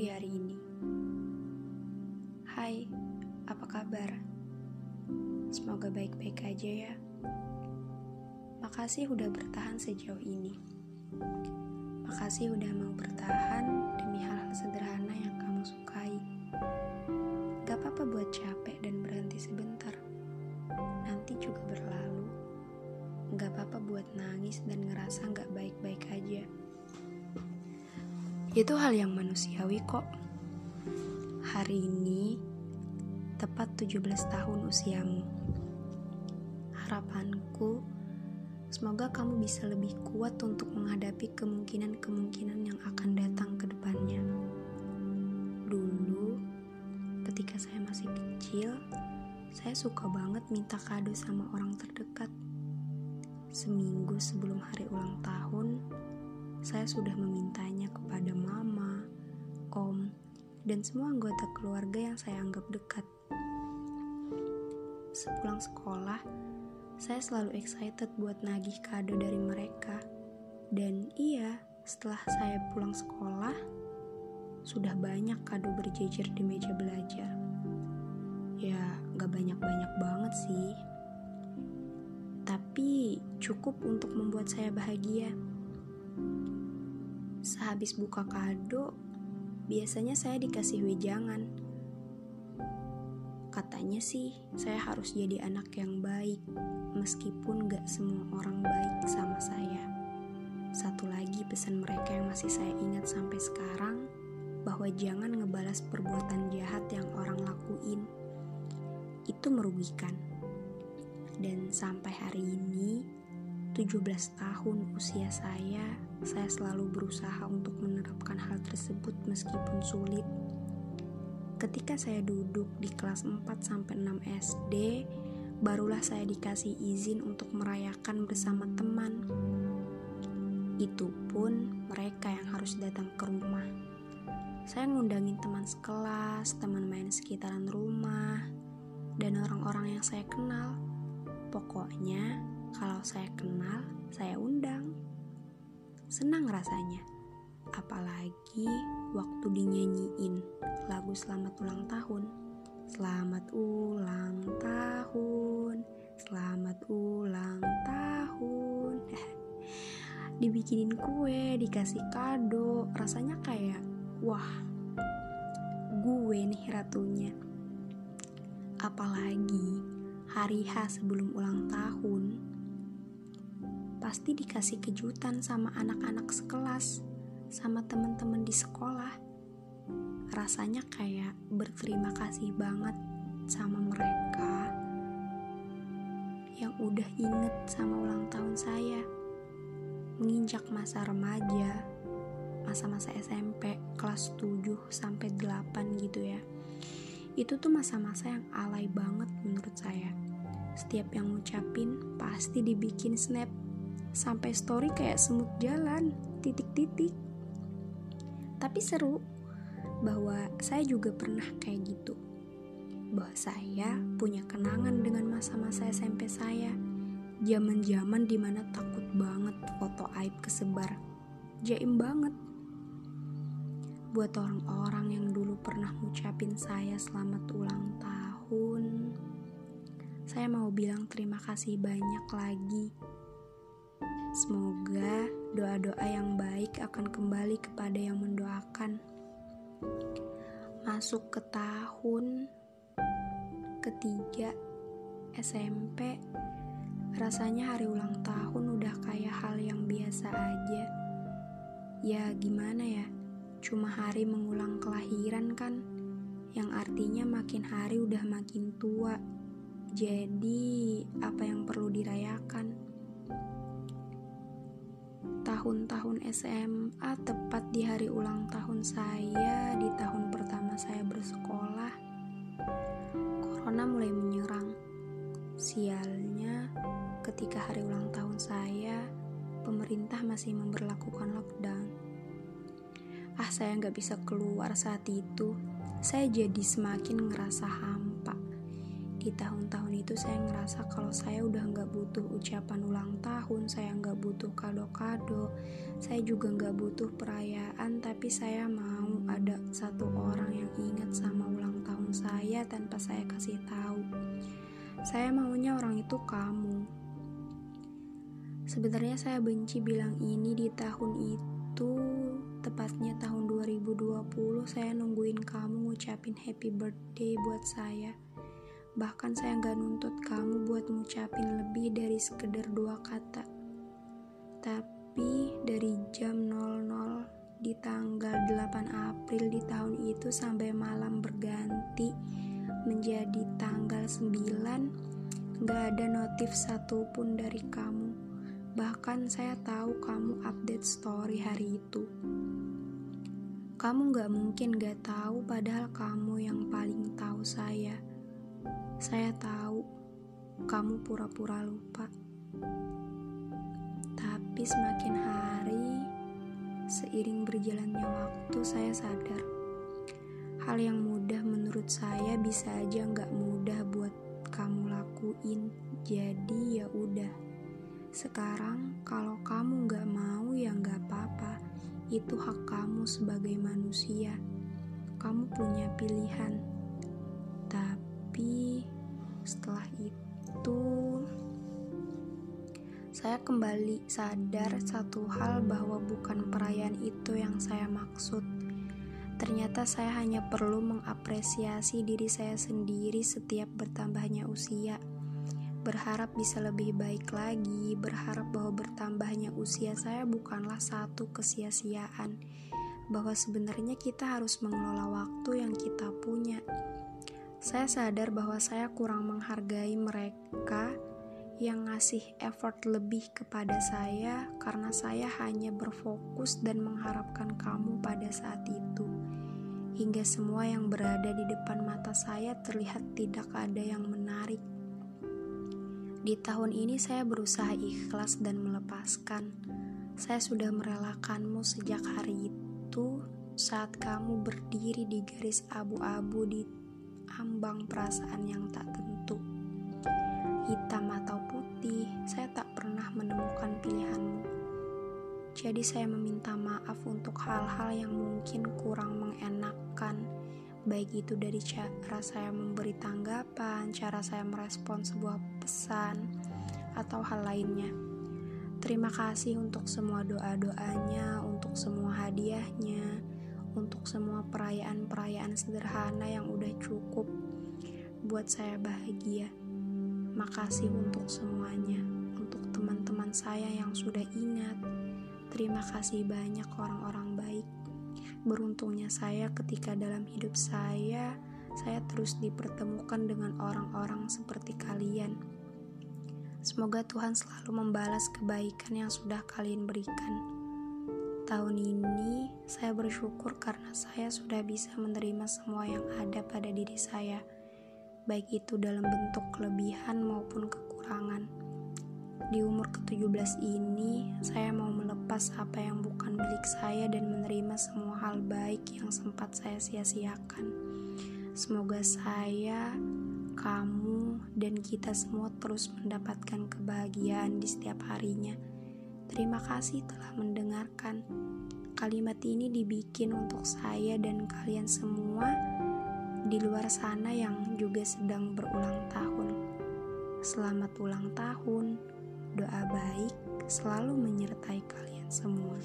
di hari ini. Hai, apa kabar? Semoga baik-baik aja ya. Makasih udah bertahan sejauh ini. Makasih udah mau bertahan demi hal-hal sederhana yang kamu sukai. Gak apa-apa buat capek dan berhenti sebentar. Nanti juga berlalu. Gak apa-apa buat nangis dan ngerasa gak baik-baik aja. Itu hal yang manusiawi kok. Hari ini tepat 17 tahun usiamu. Harapanku semoga kamu bisa lebih kuat untuk menghadapi kemungkinan-kemungkinan yang akan datang ke depannya. Dulu ketika saya masih kecil, saya suka banget minta kado sama orang terdekat. Seminggu sebelum hari ulang tahun, saya sudah memintanya kepada mama, om, dan semua anggota keluarga yang saya anggap dekat. Sepulang sekolah, saya selalu excited buat nagih kado dari mereka. Dan iya, setelah saya pulang sekolah, sudah banyak kado berjejer di meja belajar. Ya, gak banyak-banyak banget sih. Tapi cukup untuk membuat saya bahagia. Sehabis buka kado, biasanya saya dikasih wejangan. Katanya sih, saya harus jadi anak yang baik, meskipun gak semua orang baik sama saya. Satu lagi pesan mereka yang masih saya ingat sampai sekarang, bahwa jangan ngebalas perbuatan jahat yang orang lakuin. Itu merugikan. Dan sampai hari ini, 17 tahun usia saya, saya selalu berusaha untuk menerapkan hal tersebut meskipun sulit. Ketika saya duduk di kelas 4 sampai 6 SD, barulah saya dikasih izin untuk merayakan bersama teman. Itu pun mereka yang harus datang ke rumah. Saya ngundangin teman sekelas, teman main sekitaran rumah, dan orang-orang yang saya kenal. Pokoknya, kalau saya kenal, saya undang. Senang rasanya. Apalagi waktu dinyanyiin lagu selamat ulang tahun. Selamat ulang tahun, selamat ulang tahun. Dibikinin kue, dikasih kado, rasanya kayak wah, gue nih ratunya. Apalagi hari H sebelum ulang tahun, pasti dikasih kejutan sama anak-anak sekelas, sama teman-teman di sekolah. Rasanya kayak berterima kasih banget sama mereka yang udah inget sama ulang tahun saya. Menginjak masa remaja, masa-masa SMP kelas 7 sampai 8 gitu ya. Itu tuh masa-masa yang alay banget menurut saya. Setiap yang ngucapin pasti dibikin snap sampai story kayak semut jalan, titik-titik. Tapi seru bahwa saya juga pernah kayak gitu. Bahwa saya punya kenangan dengan masa-masa SMP saya. Zaman-zaman di mana takut banget foto aib kesebar. Jaim banget. Buat orang-orang yang dulu pernah ngucapin saya selamat ulang tahun, saya mau bilang terima kasih banyak lagi Semoga doa-doa yang baik akan kembali kepada yang mendoakan. Masuk ke tahun ketiga SMP, rasanya hari ulang tahun udah kayak hal yang biasa aja. Ya gimana ya, cuma hari mengulang kelahiran kan, yang artinya makin hari udah makin tua. Jadi, apa yang perlu dirayakan? Tahun-tahun SMA tepat di hari ulang tahun saya di tahun pertama saya bersekolah corona mulai menyerang. Sialnya ketika hari ulang tahun saya pemerintah masih memperlakukan lockdown. Ah saya nggak bisa keluar saat itu. Saya jadi semakin ngerasa hampa di tahun-tahun itu saya ngerasa kalau saya udah nggak butuh ucapan ulang tahun, saya nggak butuh kado-kado, saya juga nggak butuh perayaan, tapi saya mau ada satu orang yang ingat sama ulang tahun saya tanpa saya kasih tahu. Saya maunya orang itu kamu. Sebenarnya saya benci bilang ini di tahun itu, tepatnya tahun 2020 saya nungguin kamu ngucapin happy birthday buat saya. Bahkan saya nggak nuntut kamu buat ngucapin lebih dari sekedar dua kata. Tapi dari jam 00 di tanggal 8 April di tahun itu sampai malam berganti menjadi tanggal 9 gak ada notif satupun dari kamu Bahkan saya tahu kamu update story hari itu. Kamu gak mungkin gak tahu padahal kamu yang paling tahu saya. Saya tahu kamu pura-pura lupa. Tapi semakin hari, seiring berjalannya waktu saya sadar. Hal yang mudah menurut saya bisa aja gak mudah buat kamu lakuin. Jadi ya udah sekarang, kalau kamu gak mau, ya gak apa-apa. Itu hak kamu sebagai manusia. Kamu punya pilihan. Tapi setelah itu, saya kembali sadar satu hal bahwa bukan perayaan itu yang saya maksud. Ternyata saya hanya perlu mengapresiasi diri saya sendiri setiap bertambahnya usia berharap bisa lebih baik lagi, berharap bahwa bertambahnya usia saya bukanlah satu kesia-siaan, bahwa sebenarnya kita harus mengelola waktu yang kita punya. Saya sadar bahwa saya kurang menghargai mereka yang ngasih effort lebih kepada saya karena saya hanya berfokus dan mengharapkan kamu pada saat itu. Hingga semua yang berada di depan mata saya terlihat tidak ada yang menarik di tahun ini saya berusaha ikhlas dan melepaskan. Saya sudah merelakanmu sejak hari itu saat kamu berdiri di garis abu-abu di ambang perasaan yang tak tentu. Hitam atau putih, saya tak pernah menemukan pilihanmu. Jadi saya meminta maaf untuk hal-hal yang mungkin kurang mengenakan baik itu dari cara saya memberi tanggapan, cara saya merespon sebuah pesan, atau hal lainnya. Terima kasih untuk semua doa-doanya, untuk semua hadiahnya, untuk semua perayaan-perayaan sederhana yang udah cukup buat saya bahagia. Makasih untuk semuanya, untuk teman-teman saya yang sudah ingat. Terima kasih banyak orang-orang baik. Beruntungnya saya ketika dalam hidup saya, saya terus dipertemukan dengan orang-orang seperti kalian. Semoga Tuhan selalu membalas kebaikan yang sudah kalian berikan. Tahun ini, saya bersyukur karena saya sudah bisa menerima semua yang ada pada diri saya, baik itu dalam bentuk kelebihan maupun kekurangan. Di umur ke-17 ini, saya mau melepas apa yang bukan milik saya dan menerima semua hal baik yang sempat saya sia-siakan. Semoga saya, kamu, dan kita semua terus mendapatkan kebahagiaan di setiap harinya. Terima kasih telah mendengarkan. Kalimat ini dibikin untuk saya dan kalian semua di luar sana yang juga sedang berulang tahun. Selamat ulang tahun doa baik selalu menyertai kalian semua.